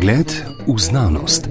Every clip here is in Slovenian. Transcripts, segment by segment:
Pogled v znanost.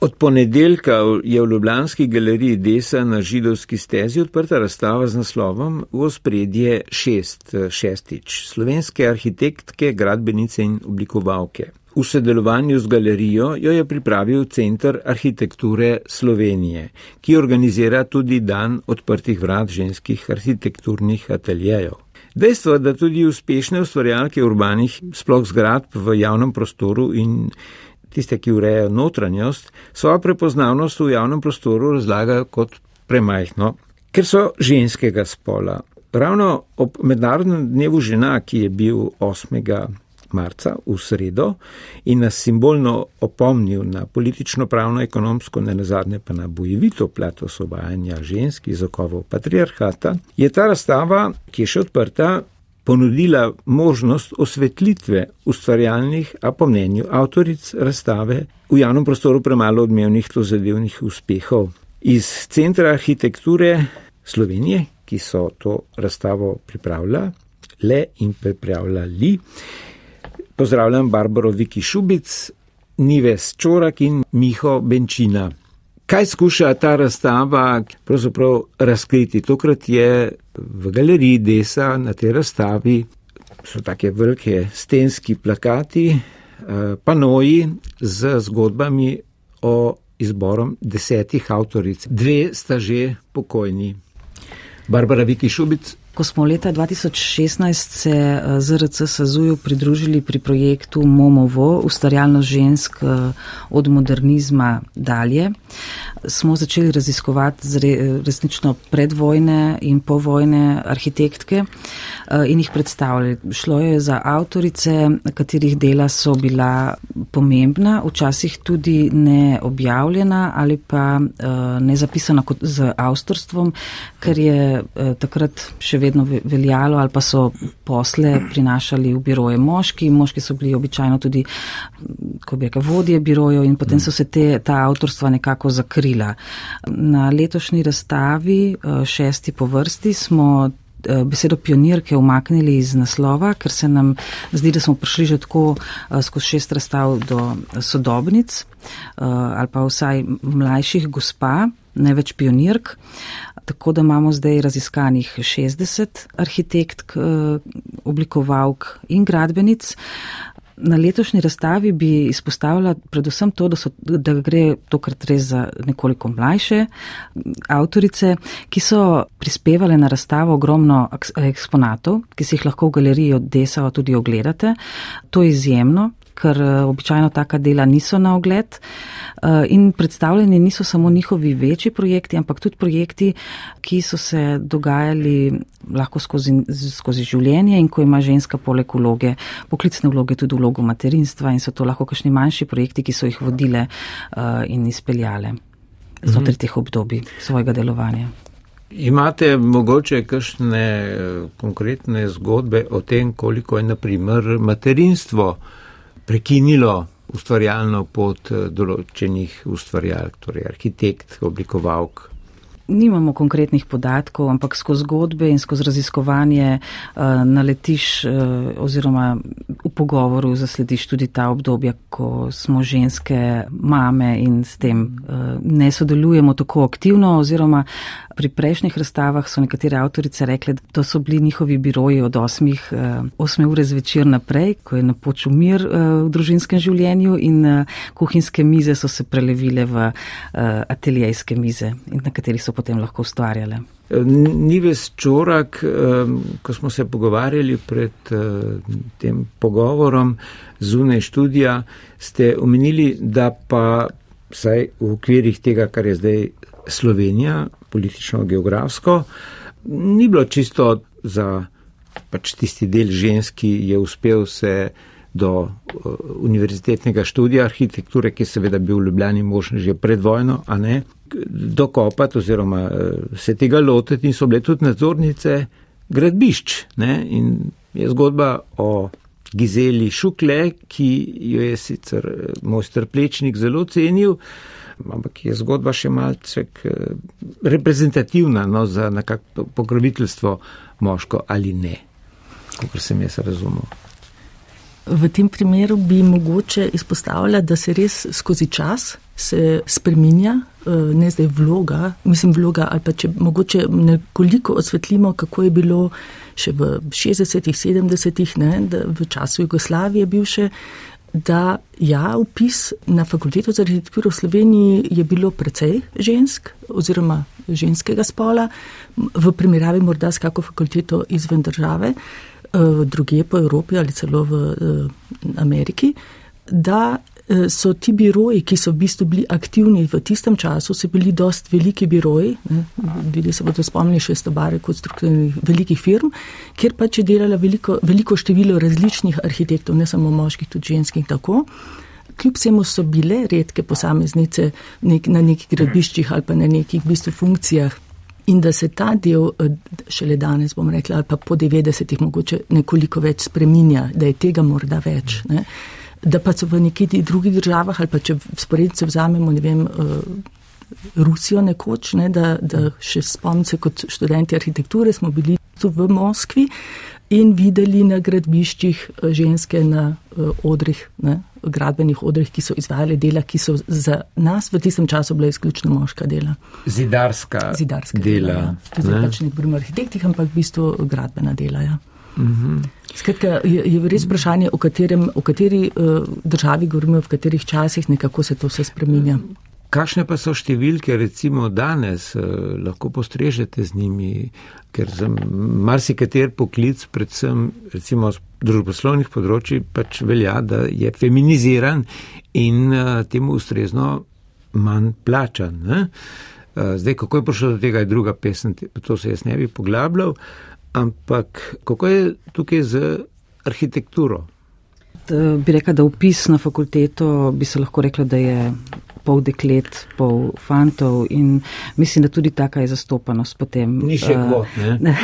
Od ponedeljka je v Ljubljanski galeriji Desa na židovski stezi odprta razstava z naslovom V ospredje šest, šestič slovenske arhitektke, gradbenice in oblikovalke. V sodelovanju z galerijo jo je pripravil Centr arhitekture Slovenije, ki organizira tudi dan odprtih vrat ženskih arhitekturnih ateljejev. Dejstvo, da tudi uspešne ustvarjalke urbanih sploh zgradb v javnem prostoru in tiste, ki urejajo notranjost, svojo prepoznavnost v javnem prostoru razlagajo kot premajhno, ker so ženskega spola. Ravno ob mednarodnem dnevu žena, ki je bil 8 marca v sredo in nas simbolno opomnil na politično, pravno, ekonomsko, ne nazadnje pa na bojevito plat osvobajanja žensk iz okovov patriarhata, je ta razstava, ki je še odprta, ponudila možnost osvetlitve ustvarjalnih, a po mnenju avtoric razstave, v javnem prostoru premalo odmevnih to zadevnih uspehov. Iz Centra arhitekture Slovenije, ki so to razstavo pripravljali, le in pripravljali, Pozdravljam Barbaro Viki Šubic, Nives Čorak in Miho Benčina. Kaj skuša ta razstava pravzaprav razkriti? Tokrat je v galeriji Desa na tej razstavi so take velike stenski plakati, eh, panoji z zgodbami o izborom desetih avtoric. Dve sta že pokojni. Barbara Viki Šubic, Ko smo leta 2016 se eh, ZRC Sazuju pridružili pri projektu Momovo, ustvarjalnost žensk eh, od modernizma dalje, smo začeli raziskovati resnično predvojne in povojne arhitektke eh, in jih predstavljali. Šlo je za avtorice, katerih dela so bila pomembna, včasih tudi neobjavljena ali pa ne zapisana kot z avtorstvom, ker je takrat še vedno veljalo ali pa so posle prinašali v biroje moški. Moški so bili običajno tudi, ko bi rekel, vodje birojev in potem so se te, ta avtorstva nekako zakrila. Na letošnji razstavi, eh, šesti po vrsti, smo besedo pionirke umaknili iz naslova, ker se nam zdi, da smo prišli že tako eh, skozi šest razstav do sodobnic ali pa vsaj mlajših gospa, ne več pionirk. Tako da imamo zdaj raziskanih 60 arhitektk, eh, oblikovalk in gradbenic. Na letošnji razstavi bi izpostavila predvsem to, da, so, da gre tokrat res za nekoliko mlajše avtorice, ki so prispevale na razstavo ogromno eksponatov, ki si jih lahko v galeriji od Desava tudi ogledate. To je izjemno, ker eh, običajno taka dela niso na ogled. Eh, in predstavljeni niso samo njihovi večji projekti, ampak tudi projekti, ki so se dogajali lahko skozi, skozi življenje in ko ima ženska poleg vloge, poklicne vloge, tudi vlogo materinstva in so to lahko kakšni manjši projekti, ki so jih vodile uh, in izpeljale znotraj teh obdobij svojega delovanja. Imate mogoče kakšne konkretne zgodbe o tem, koliko je naprimer materinstvo prekinilo ustvarjalno pot eh, določenih ustvarjalk, torej arhitekt, oblikovalk. Nimamo konkretnih podatkov, ampak skozi zgodbe in skozi raziskovanje uh, naletiš uh, oziroma v pogovoru zaslediš tudi ta obdobja, ko smo ženske mame in s tem uh, ne sodelujemo tako aktivno oziroma Pri prejšnjih razstavah so nekatere avtorice rekle, da to so bili njihovi biroji od 8, 8 ure zvečer naprej, ko je napočil mir eh, v družinskem življenju in eh, kuhinjske mize so se prelevile v eh, ateljejske mize, na katerih so potem lahko ustvarjale. Nives Čorak, ko smo se pogovarjali pred tem pogovorom zunaj študija, ste omenili, da pa vsaj v okvirih tega, kar je zdaj Slovenija, politično-geografsko, ni bilo čisto za pač tisti del ženski, je uspel se do uh, univerzitetnega študija arhitekture, ki je seveda bil v Ljubljani možen že pred vojno, a ne, dokopati oziroma uh, se tega lotiti in so bile tudi nadzornice gradbišč. Ne? In je zgodba o Gizeli Šukle, ki jo je sicer uh, mojster Plečnik zelo cenil, ampak je zgodba še malce reprezentativna no, za nekakšno pokroviteljstvo moško ali ne, kot sem jaz razumel. V tem primeru bi mogoče izpostavljala, da se res skozi čas se spreminja, eh, ne zdaj vloga, mislim vloga ali pa če mogoče nekoliko osvetlimo, kako je bilo še v 60-ih, 70-ih, v času Jugoslavije bivše, da ja, upis na fakulteto za arhitekturo v Sloveniji je bilo precej žensk oziroma ženskega spola, v primerjavi morda s kako fakulteto izven države, eh, druge po Evropi ali celo v eh, Ameriki, da so ti biroji, ki so v bistvu bili aktivni v tistem času, so bili dost veliki biroji, ljudje se bodo spomnili še stobare konstruktivnih velikih firm, kjer pač je delala veliko, veliko število različnih arhitektov, ne samo moških, tudi ženskih tako. Kljub vsemu so bile redke posameznice nek, na nekih gradbiščih ali pa na nekih v bistvu funkcijah. In da se ta del, eh, šele danes bom rekla, ali pa po 90-ih mogoče nekoliko več spreminja, da je tega morda več. Ne da pa so v nekih drugih državah ali pa če sporedce vzamemo, ne vem, eh, Rusijo nekoč, ne, da, da še spomnice kot študenti arhitekture smo bili tu v Moskvi in videli na gradbiščih eh, ženske na eh, odrih, ne, gradbenih odrih, ki so izvajali dela, ki so za nas v tistem času bila izključno moška dela. Zidarska, Zidarska dela. dela ja. Zdaj pač ne govorimo o arhitektih, ampak v bistvu gradbena dela. Ja. Mhm. Skratka, je, je res vprašanje, o, katerem, o kateri uh, državi govorimo, v katerih časih nekako se to vse spreminja. Kakšne pa so številke, recimo danes, eh, lahko postrežete z njimi, ker za marsikater poklic, predvsem recimo z družboslovnih področji, pač velja, da je feminiziran in eh, temu ustrezno manj plačan. Ne? Zdaj, kako je prišlo do tega, je druga pesem, to se jaz ne bi poglabljal. Ampak kako je tukaj z arhitekturo? Da bi rekla, da upis na fakulteto bi se lahko rekla, da je pol deklet, pol fantov in mislim, da tudi taka je zastopanost potem. Ni še kvot, ne?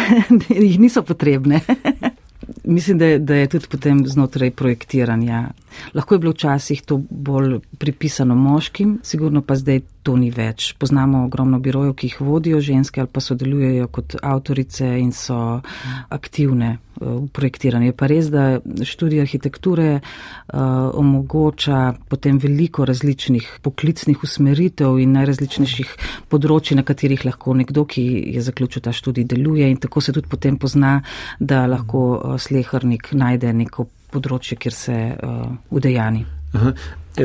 Jih niso potrebne. mislim, da, da je tudi potem znotraj projektiranja. Lahko je bilo včasih to bolj pripisano moškim, sigurno pa zdaj to ni več. Poznamo ogromno birojev, ki jih vodijo ženske ali pa sodelujejo kot avtorice in so aktivne eh, v projektiranju. Je pa res, da študij arhitekture uh, omogoča potem veliko različnih poklicnih usmeritev in najrazličnejših področji, na katerih lahko nekdo, ki je zaključil ta študij, deluje in tako se tudi potem pozna, da lahko uh, slehrnik najde neko področje, kjer se uh, udejani.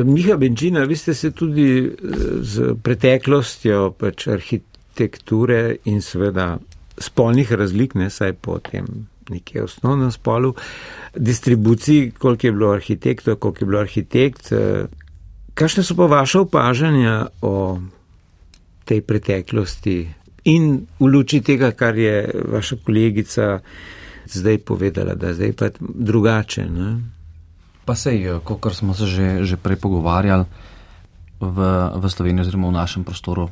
Miha Benčina, vi ste se tudi eh, z preteklostjo pač arhitekture in seveda spolnih razlik, ne saj po tem nekje osnovnem spolu, distribuciji, koliko je bilo arhitektov, koliko je bilo arhitekt. Eh, kakšne so pa vaše opažanja o tej preteklosti in v luči tega, kar je vaša kolegica zdaj povedala, da zdaj pa drugače? Ne? Pa sej, eh, kot smo se že, že prej pogovarjali v, v Sloveniji oziroma v našem prostoru,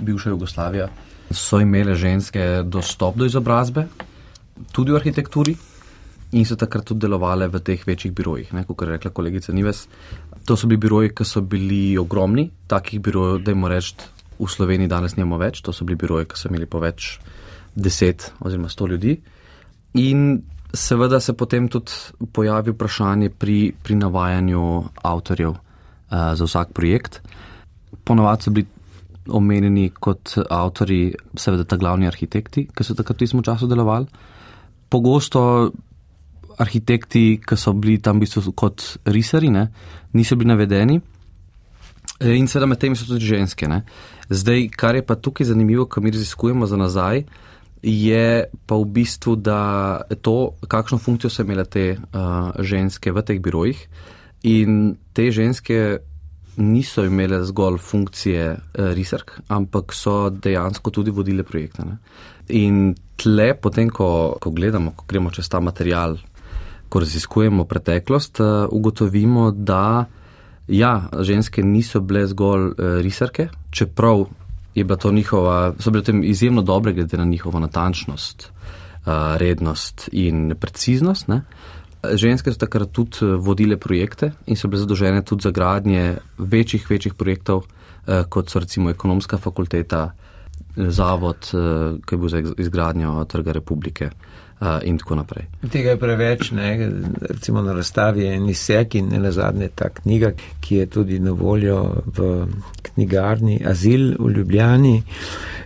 bivša Jugoslavija, so imele ženske dostop do izobrazbe, tudi v arhitekturi in so takrat tudi delovale v teh večjih birojih, kot je rekla kolegica Nives. To so bili biroji, ki so bili ogromni, takih birojev, da jim reč, v Sloveniji danes nimamo več, to so bili biroji, ki so imeli po več deset oziroma sto ljudi. In seveda se potem tudi pojavi vprašanje pri, pri navajanju avtorjev uh, za vsak projekt. Ponovadi so bili omenjeni kot avtori, seveda ta glavni arhitekti, ki so takrat v tistem času delovali. Pogosto arhitekti, ki so bili tam v bistvu kot risari, ne, niso bili navedeni. Eh, in seveda med temi so tudi ženske. Ne. Zdaj, kar je pa tukaj zanimivo, ko mi raziskujemo za nazaj, uh, je pa v bistvu, da to, kakšno funkcijo so imele te uh, ženske v teh birojih. In te ženske niso imele zgolj funkcije uh, risark, ampak so dejansko tudi vodile projekte. Ne? In tle, potem, ko, ko gledamo, ko gremo čez ta material, ko raziskujemo preteklost, uh, ugotovimo, da ja, ženske niso bile zgolj uh, risarke, čeprav je bila to njihova, so bile tem izjemno dobre glede na njihovo natančnost, uh, rednost in preciznost. Ne? Ženske so takrat tudi uh, vodile projekte in so bile zadolžene tudi za gradnje večjih, večjih projektov, uh, kot so recimo ekonomska fakulteta, zavod, ki je bil za izgradnjo Trga republike, in tako naprej. Tega je preveč, ne? recimo na razstavi je Nisek in ne nazadnje ta knjiga, ki je tudi na voljo v knjigarni Azil v Ljubljani,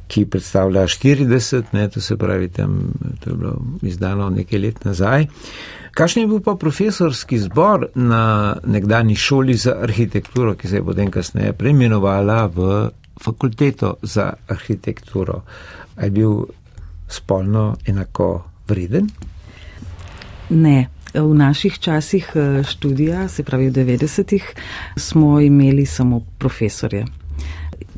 ki predstavlja 40, ne? to se pravi tam, to je bilo izdano nekaj let nazaj. Kakšen je bil pa profesorski zbor na nekdani šoli za arhitekturo, ki se je potem kasneje preimenovala v fakulteto za arhitekturo? A je bil spolno enako vreden? Ne. V naših časih eh, študija, se pravi v 90-ih, smo imeli samo profesorje.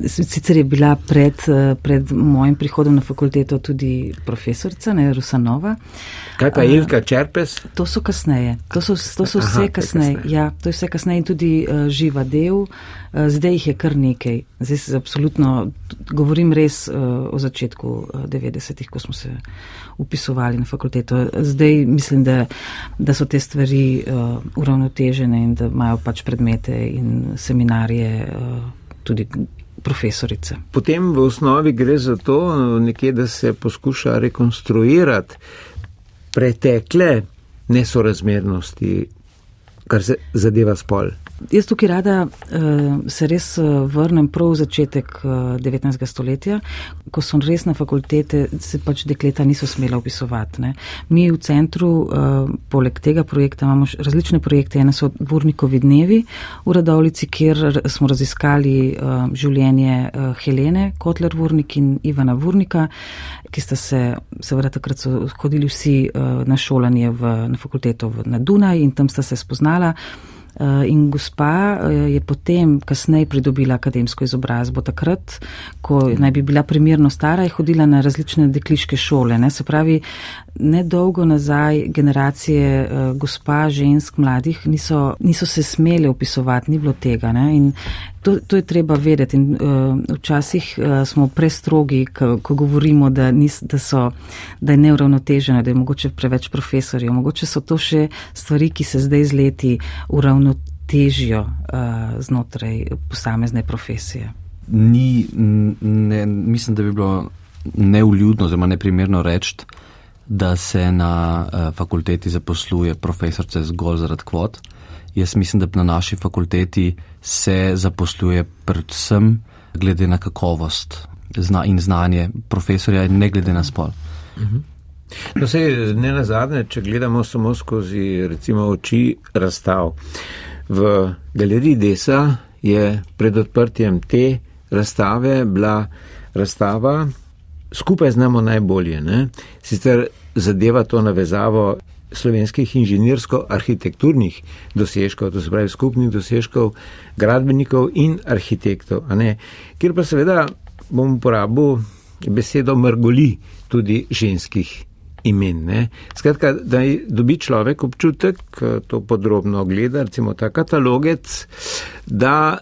Sicer je bila pred, eh, pred mojim prihodom na fakulteto tudi profesorica, ne Rusanova. Kaj pa Ilka Čerpes? To so kasneje. To so, to so vse Aha, kasneje. kasneje. Ja, to je vse kasneje in tudi uh, živa del. Uh, zdaj jih je kar nekaj. Zdaj se absolutno govorim res uh, o začetku uh, 90-ih, ko smo se upisovali na fakulteto. Zdaj mislim, da, da so te stvari uh, uravnotežene in da imajo pač predmete in seminarije uh, tudi profesorice. Potem v osnovi gre za to, nekje, da se poskuša rekonstruirati pretekle nesorazmernosti, kar se zadeva spol. Jaz tukaj rada uh, se res uh, vrnem prav v začetek uh, eh, 19. stoletja, ko so res na fakultete, se pač dekleta niso smela upisovati. Ne. Mi v centru, poleg tega projekta, imamo različne projekte. Ena so Vurnikovi dnevi v Radovlici, kjer smo raziskali življenje Helene Kotler Vurnik in Ivana Vurnika, ki sta se, seveda takrat so hodili vsi na šolanje v, na fakulteto na Dunaj in tam sta se spoznala. Eh, in gospa eh, je potem kasneje pridobila akademsko izobrazbo. Takrat, ko naj bi bila primerno stara, je hodila na različne dekliške šole. Ne? Se pravi, nedolgo nazaj generacije uh, gospa, žensk, mladih niso, niso se smele upisovati, ni bilo tega. Ne? In to, to je treba vedeti. In, uh, včasih uh, smo prestrogi, ko, ko govorimo, da, nis, da, so, da je neuravnotežena, da je mogoče preveč profesorjev. Mogoče so to še stvari, ki se zdaj z leti uravnotežijo uh, znotraj posamezne profesije. Ni, ne, mislim, da bi bilo neuljudno, oziroma neprimerno reči, da se na uh, fakulteti zaposluje profesorce zgolj zaradi kvot. Jaz mislim, da na naši fakulteti se zaposluje predvsem glede na kakovost zna in znanje profesorja, ne glede na spol. Mhm. No, se ne na zadnje, če gledamo samo skozi recimo oči razstav. V galeriji Desa je pred odprtjem te razstave bila razstava skupaj znamo najbolje. Ne? Sicer zadeva to navezavo slovenskih inženirsko-arhitekturnih dosežkov, to se pravi skupnih dosežkov gradbenikov in arhitektov, kjer pa seveda bom uporabil besedo mrgoli tudi ženskih imen. Ne? Skratka, da dobi človek občutek, to podrobno gleda, recimo ta katalogec, da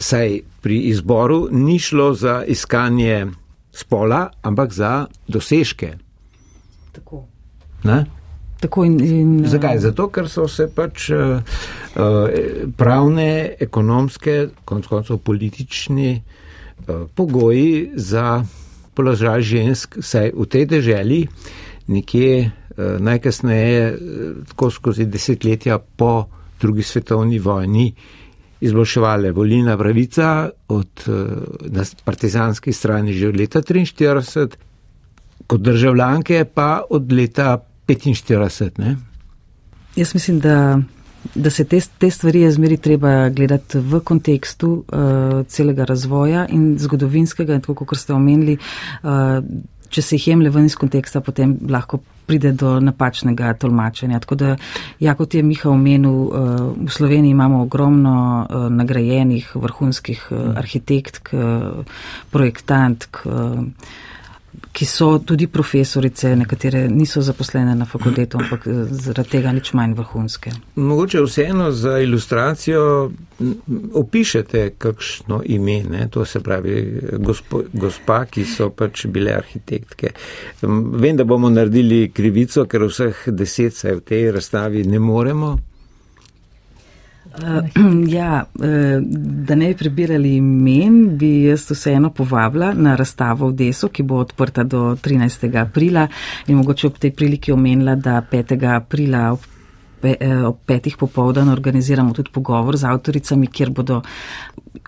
saj pri izboru ni šlo za iskanje spola, ampak za dosežke. Tako. Tako in, in, Zakaj? Zato, ker so se pač uh, pravne, ekonomske, konc koncev politični uh, pogoji za položaj žensk, saj v tej deželi, nekje uh, najkasneje, tako skozi desetletja po drugi svetovni vojni, izboljševale volilna pravica od eh, na partizanski strani že od leta 43, kot državljanke pa od leta 45. Ne? Jaz mislim, da, da se te, te stvari je zmeri treba gledati v kontekstu uh, celega razvoja in zgodovinskega, in tako kot ste omenili, uh, če se jih jemlje ven iz konteksta, potem lahko pride do napačnega tolmačenja. Tako da, ja, kot je Miha omenil, eh, v Sloveniji imamo ogromno nagrajenih vrhunskih eh, arhitektk, projektantk ki so tudi profesorice, nekatere niso zaposlene na fakultetu, ampak eh, zaradi tega nič manj vrhunske. Mogoče vseeno za ilustracijo opišete kakšno ime, ne? to se pravi gospo, gospa, ki so pač bile arhitektke. Vem, da bomo naredili krivico, ker vseh deset se v tej razstavi ne moremo. Ja, da ne bi prebirali imen, bi jaz vseeno povabila na razstavo v Desu, ki bo odprta do 13. aprila in mogoče ob tej priliki omenila, da 5. aprila ob Eh, ob petih popovdan organiziramo tudi pogovor z avtoricami, kjer bodo,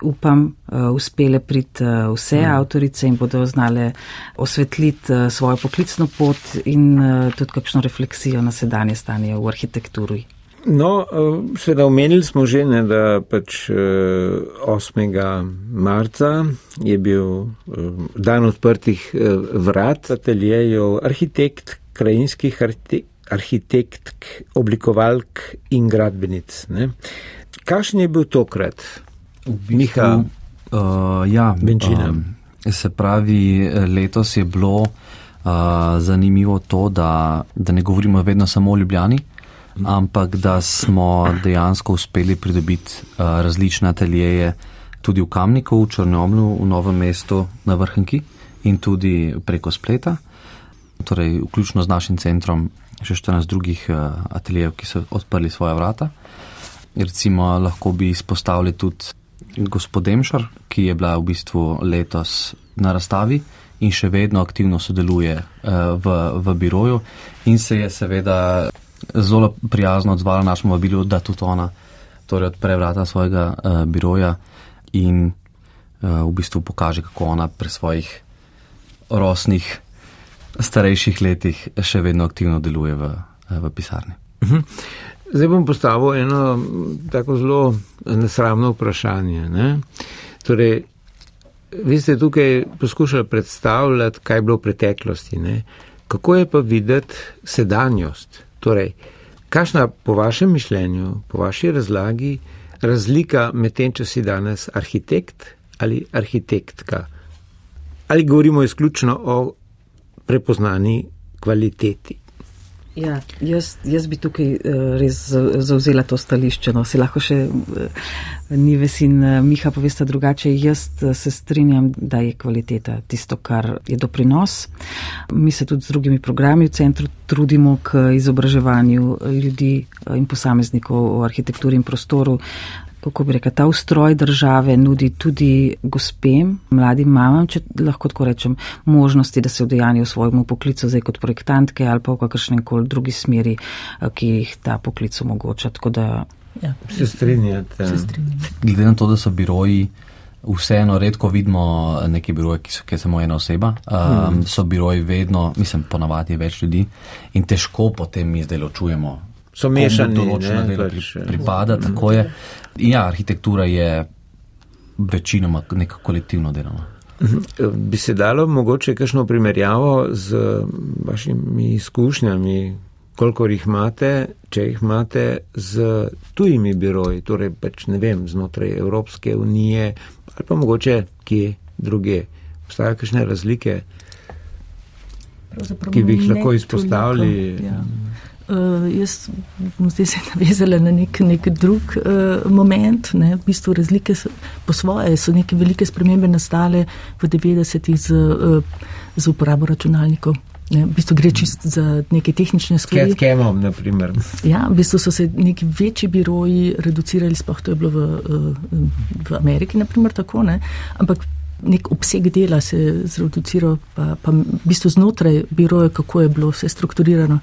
upam, eh, uspele priti eh, vse mm. avtorice in bodo znale osvetliti svojo poklicno pot in tudi kakšno refleksijo na sedanje stanje v arhitekturi. No, seveda omenili smo že, ne, da pač 8. marca je bil dan odprtih vrat ateljejev arhitekt, krajinskih arhitekt arhitektk, oblikovalk in gradbenic. Ne? Kakšen je bil tokrat? V bistvu, uh, ja, um, se pravi, letos je bilo uh, zanimivo to, da, da ne govorimo vedno samo o Ljubljani. Ampak da smo dejansko uspeli pridobiti uh, različne ateljeje tudi v Kamniku, v Črnomlu, v Novem mestu, na Vrhnki in tudi preko spleta. Torej, vključno z našim centrom še 14 drugih uh, ateljev, ki so odprli svoja vrata. Recimo, lahko bi izpostavili tudi gospod Demšar, ki je bila v bistvu letos na razstavi in še vedno aktivno sodeluje uh, v, v biroju in se je seveda zelo prijazno odzvala našemu vabilu, da tudi ona torej odpre vrata svojega uh, biroja in uh, v bistvu pokaže, kako ona pre svojih rosnih starejših letih še vedno aktivno deluje v, v pisarni. Mhm. Zdaj bom postavil eno tako zelo nesramno vprašanje. Ne? Torej, vi ste tukaj poskušali predstavljati, kaj je bilo v preteklosti. Ne? Kako je pa videti sedanjost? Torej, kakšna po vašem mišljenju, po vaši razlagi, razlika med tem, če si danes arhitekt ali arhitektka? Ali govorimo izključno o prepoznani kvaliteti. Ja, jaz, jaz bi tukaj uh, res zauzela to stališče. No. Si lahko še uh, Nives in uh, Miha povesta drugače. Jaz se strinjam, da je kvaliteta tisto, kar je doprinos. Mi se tudi z drugimi programi v centru trudimo k izobraževanju ljudi in posameznikov o arhitekturi in prostoru kako bi rekel, ta ustroj države nudi tudi gospem, mladim mamam, če lahko tako rečem, možnosti, da se vdejanijo svojemu poklicu zdaj kot projektantke ali pa v kakršnem koli drugi smeri, eh, ki jih ta poklic omogoča. Da, ja. Se strinjate. Glede na to, da so biroji. Vseeno redko vidimo neke biroje, ki so samo ena oseba. Um, hmm. So biroji vedno, mislim, ponavadi več ljudi in težko potem mi zdaj ločujemo. So mešani, določena dela pač, pri, pripada, tako je. Ja, arhitektura je večinoma neko kolektivno delo. Mhm. Bi se dalo mogoče kakšno primerjavo z vašimi izkušnjami, koliko jih imate, če jih imate z tujimi biroji, torej pač ne vem, znotraj Evropske unije ali pa mogoče kje druge. Obstajajo kakšne razlike, ki bi jih lahko izpostavili? Toliko, ja. Uh, jaz bom zdaj se navezala na nek, nek drug uh, moment. Ne. V bistvu razlike so, po svoje so neke velike spremembe nastale v 90-ih z, uh, z uporabo računalnikov. Ne. V bistvu gre čist za neke tehnične stvari. Skratka, imam, na primer. Ja, v bistvu so se neki večji biroji reducirali, sploh to je bilo v, uh, v Ameriki, naprimer tako, ne. ampak nek obseg dela se je zreduciral, pa, pa v bistvu znotraj biroja, kako je bilo vse strukturirano.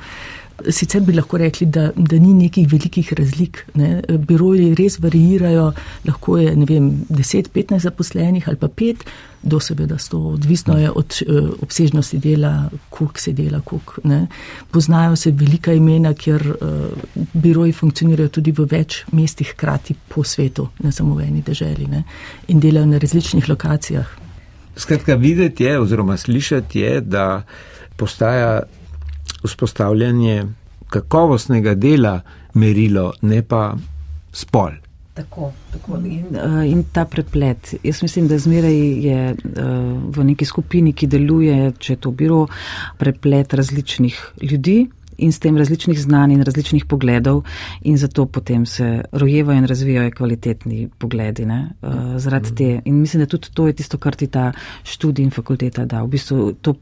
Sicer bi lahko rekli, da, da ni nekih velikih razlik. Ne. Biroji res variirajo, lahko je 10-15 zaposlenih ali pa 5, do seveda 100, odvisno je od uh, obsežnosti dela, koliko se dela, koliko ne. Poznajo se velika imena, ker uh, biroji funkcionirajo tudi v več mestih hkrati po svetu, ne samo v eni deželi ne. in delajo na različnih lokacijah. Skratka, videti je oziroma slišati je, da postaja vzpostavljanje kakovostnega dela merilo, ne pa spol. Tako, tako. In, uh, in ta preplet. Jaz mislim, da zmeraj je uh, v neki skupini, ki deluje, če to biro, preplet različnih ljudi in s tem različnih znanj in različnih pogledov in zato potem se rojevajo in razvijajo kvalitetni pogledi. Uh, zaradi te. In mislim, da tudi to je tisto, kar ti ta študij in fakulteta da. V bistvu to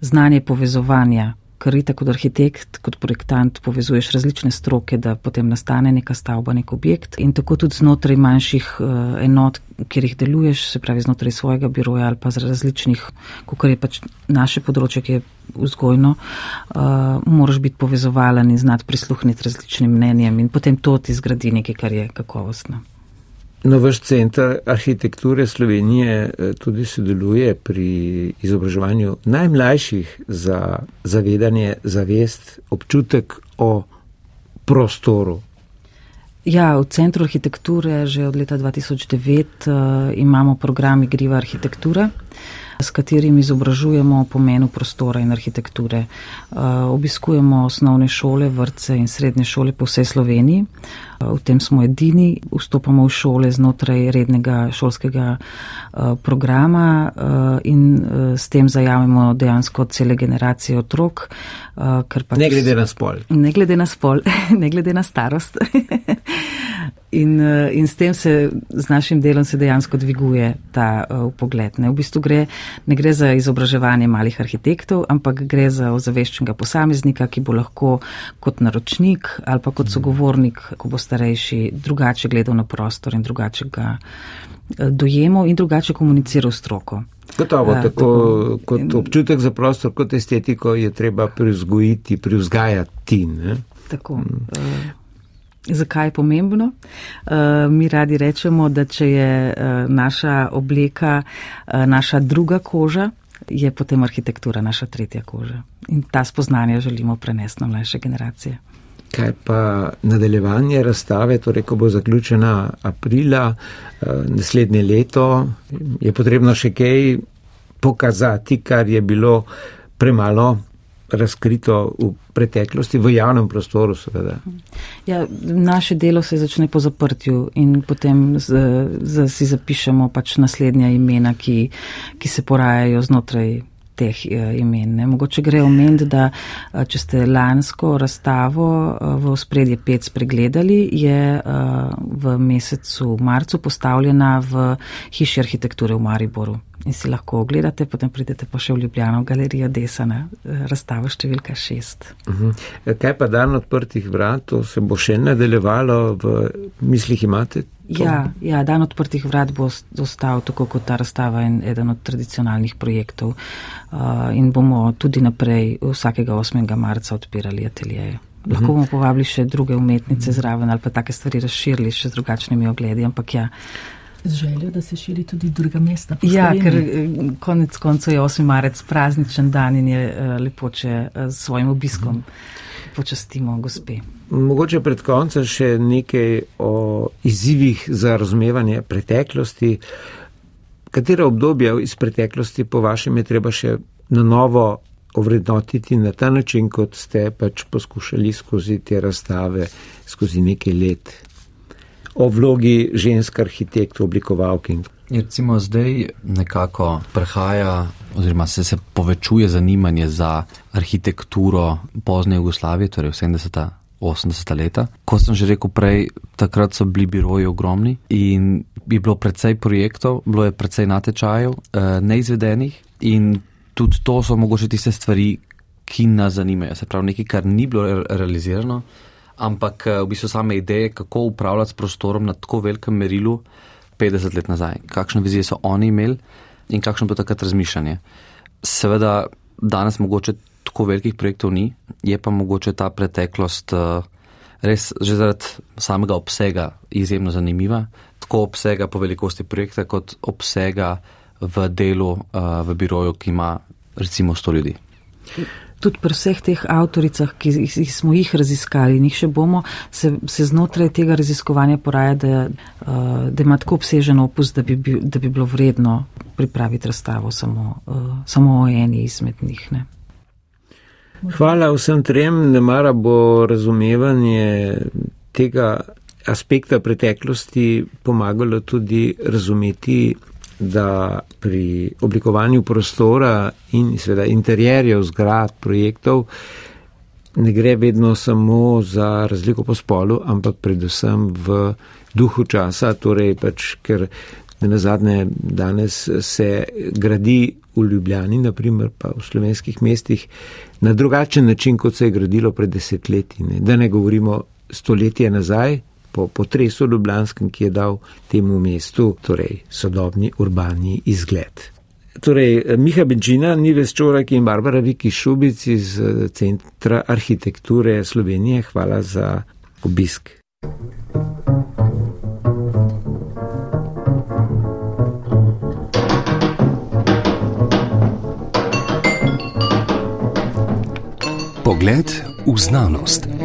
znanje povezovanja ker itak kot arhitekt, kot projektant povezuješ različne stroke, da potem nastane neka stavba, nek objekt in tako tudi znotraj manjših uh, enot, kjer jih deluješ, se pravi znotraj svojega biroja ali pa z različnih, kot je pač naše področje, ki je vzgojno, uh, moraš biti povezovalen in znati prisluhniti različnim mnenjem in potem to ti zgradi nekaj, kar je kakovostno. No, vaš centr arhitekture Slovenije eh, tudi sodeluje pri izobraževanju najmlajših za zavedanje, zavest, občutek o prostoru. Ja, v centru arhitekture že od leta 2009 uh, imamo program Igriva arhitektura. Uh, s katerim izobražujemo o pomenu prostora in arhitekture. Eh, obiskujemo osnovne šole, vrtce in srednje šole po vsej Sloveniji. Eh, v tem smo edini, vstopamo v šole znotraj rednega šolskega eh, programa in s tem zajamemo dejansko cele generacije otrok. Pač ne glede na spol. Ne glede na spol, ne glede na starost. In, eh, in s tem se z našim delom se dejansko dviguje ta uh, pogled. Ne? V bistvu gre, ne gre za izobraževanje malih arhitektov, ampak gre za ozaveščenega posameznika, ki bo lahko kot naročnik ali pa kot sogovornik, ko bo starejši, drugače gledal na prostor in drugače ga uh, dojemal in drugače komuniciral stroko. Gotovo, uh, tako, tako kot občutek za prostor, kot estetiko je treba privzgojiti, privzgajati. Ne? Tako. Uh, Zakaj je pomembno? Uh, mi radi rečemo, da če je uh, naša obleka uh, naša druga koža, je potem arhitektura naša tretja koža. In ta spoznanja želimo prenesti na mlajše generacije. Kaj pa nadaljevanje razstave, torej ko bo zaključena aprila naslednje leto, je potrebno še kaj pokazati, kar je bilo premalo razkrito v preteklosti, v javnem prostoru, seveda. Ja, naše delo se začne po zaprtju in potem z, z, si zapišemo pač naslednja imena, ki, ki se porajajo znotraj teh eh, imen. Ne. Mogoče gre omeniti, da eh, če ste lansko razstavo eh, v spredje pec pregledali, je v mesecu marcu postavljena v hiši arhitekture v Mariboru in si lahko ogledate, potem pridete pa še v Ljubljano, v galerijo Desana, eh, razstavo številka šest. Uh mhm. -huh. Kaj pa dan odprtih vrat, to se bo še nadaljevalo, v mislih imate? Ja, ja, dan odprtih vrat bo ostal tako kot ta razstava in eden od tradicionalnih projektov uh, in bomo tudi naprej vsakega 8. marca odpirali ateljeje. Lahko mhm. bomo povabili še druge umetnice zraven ali pa take stvari razširili še z drugačnimi ogledi, ampak ja, z željo, da se širi tudi druga mesta. Ja, ker eh, konec koncev je 8. marec prazničen dan in je uh, lepo, če uh, s svojim obiskom počastimo gospe. Mogoče pred koncem še nekaj o izzivih za razumevanje preteklosti. Katera obdobja iz preteklosti po vašem je treba še na novo ovrednotiti na ta način, kot ste pač poskušali skozi te razstave, skozi nekaj let? O vlogi žensk arhitektov, oblikovalk. Recimo zdaj nekako prehaja oziroma se, se povečuje zanimanje za arhitekturo pozne Jugoslavije, torej 70. 80. leta. Kot sem že rekel prej, takrat so bili biroji ogromni in je bilo precej projektov, bilo je precej natečajev, eh, neizvedenih in tudi to so mogoče tiste stvari, ki nas zanimajo. Se pravi, nekaj, kar ni bilo realizirano, ampak eh, v bistvu same ideje, kako upravljati s prostorom na tako velikem merilu 50 let nazaj. Kakšne vizije so oni imeli in kakšno bo takrat razmišljanje. Seveda, danes mogoče tako velikih projektov ni, je pa mogoče ta preteklost eh, res že zaradi samega obsega izjemno zanimiva, tako obsega po velikosti projekta, kot obsega v delu eh, v biroju, ki ima recimo 100 ljudi tudi pri vseh teh avtoricah, ki smo jih raziskali in jih še bomo, se, se znotraj tega raziskovanja poraja, da, uh, da ima tako obsežen opus, da bi, bil, da bi bilo vredno pripraviti razstavo samo, uh, samo o eni izmed njih. Ne. Hvala vsem trem, ne mara bo razumevanje tega aspekta preteklosti pomagalo tudi razumeti da pri oblikovanju prostora in seveda interjerjev zgrad, projektov, ne gre vedno samo za razliko po spolu, ampak predvsem v duhu časa, torej pač, ker Na zadnje danes se gradi v Ljubljani, naprimer pa v slovenskih mestih, na drugačen način, kot se je gradilo pred desetletji. Ne. Da ne govorimo stoletje nazaj, po potresu Ljubljanskem, ki je dal temu mestu torej, sodobni urbani izgled. Torej, Miha Benčina, Nives Čorak in Barbara Viki Šubic iz Centra arhitekture Slovenije, hvala za obisk. Pogled v znanost.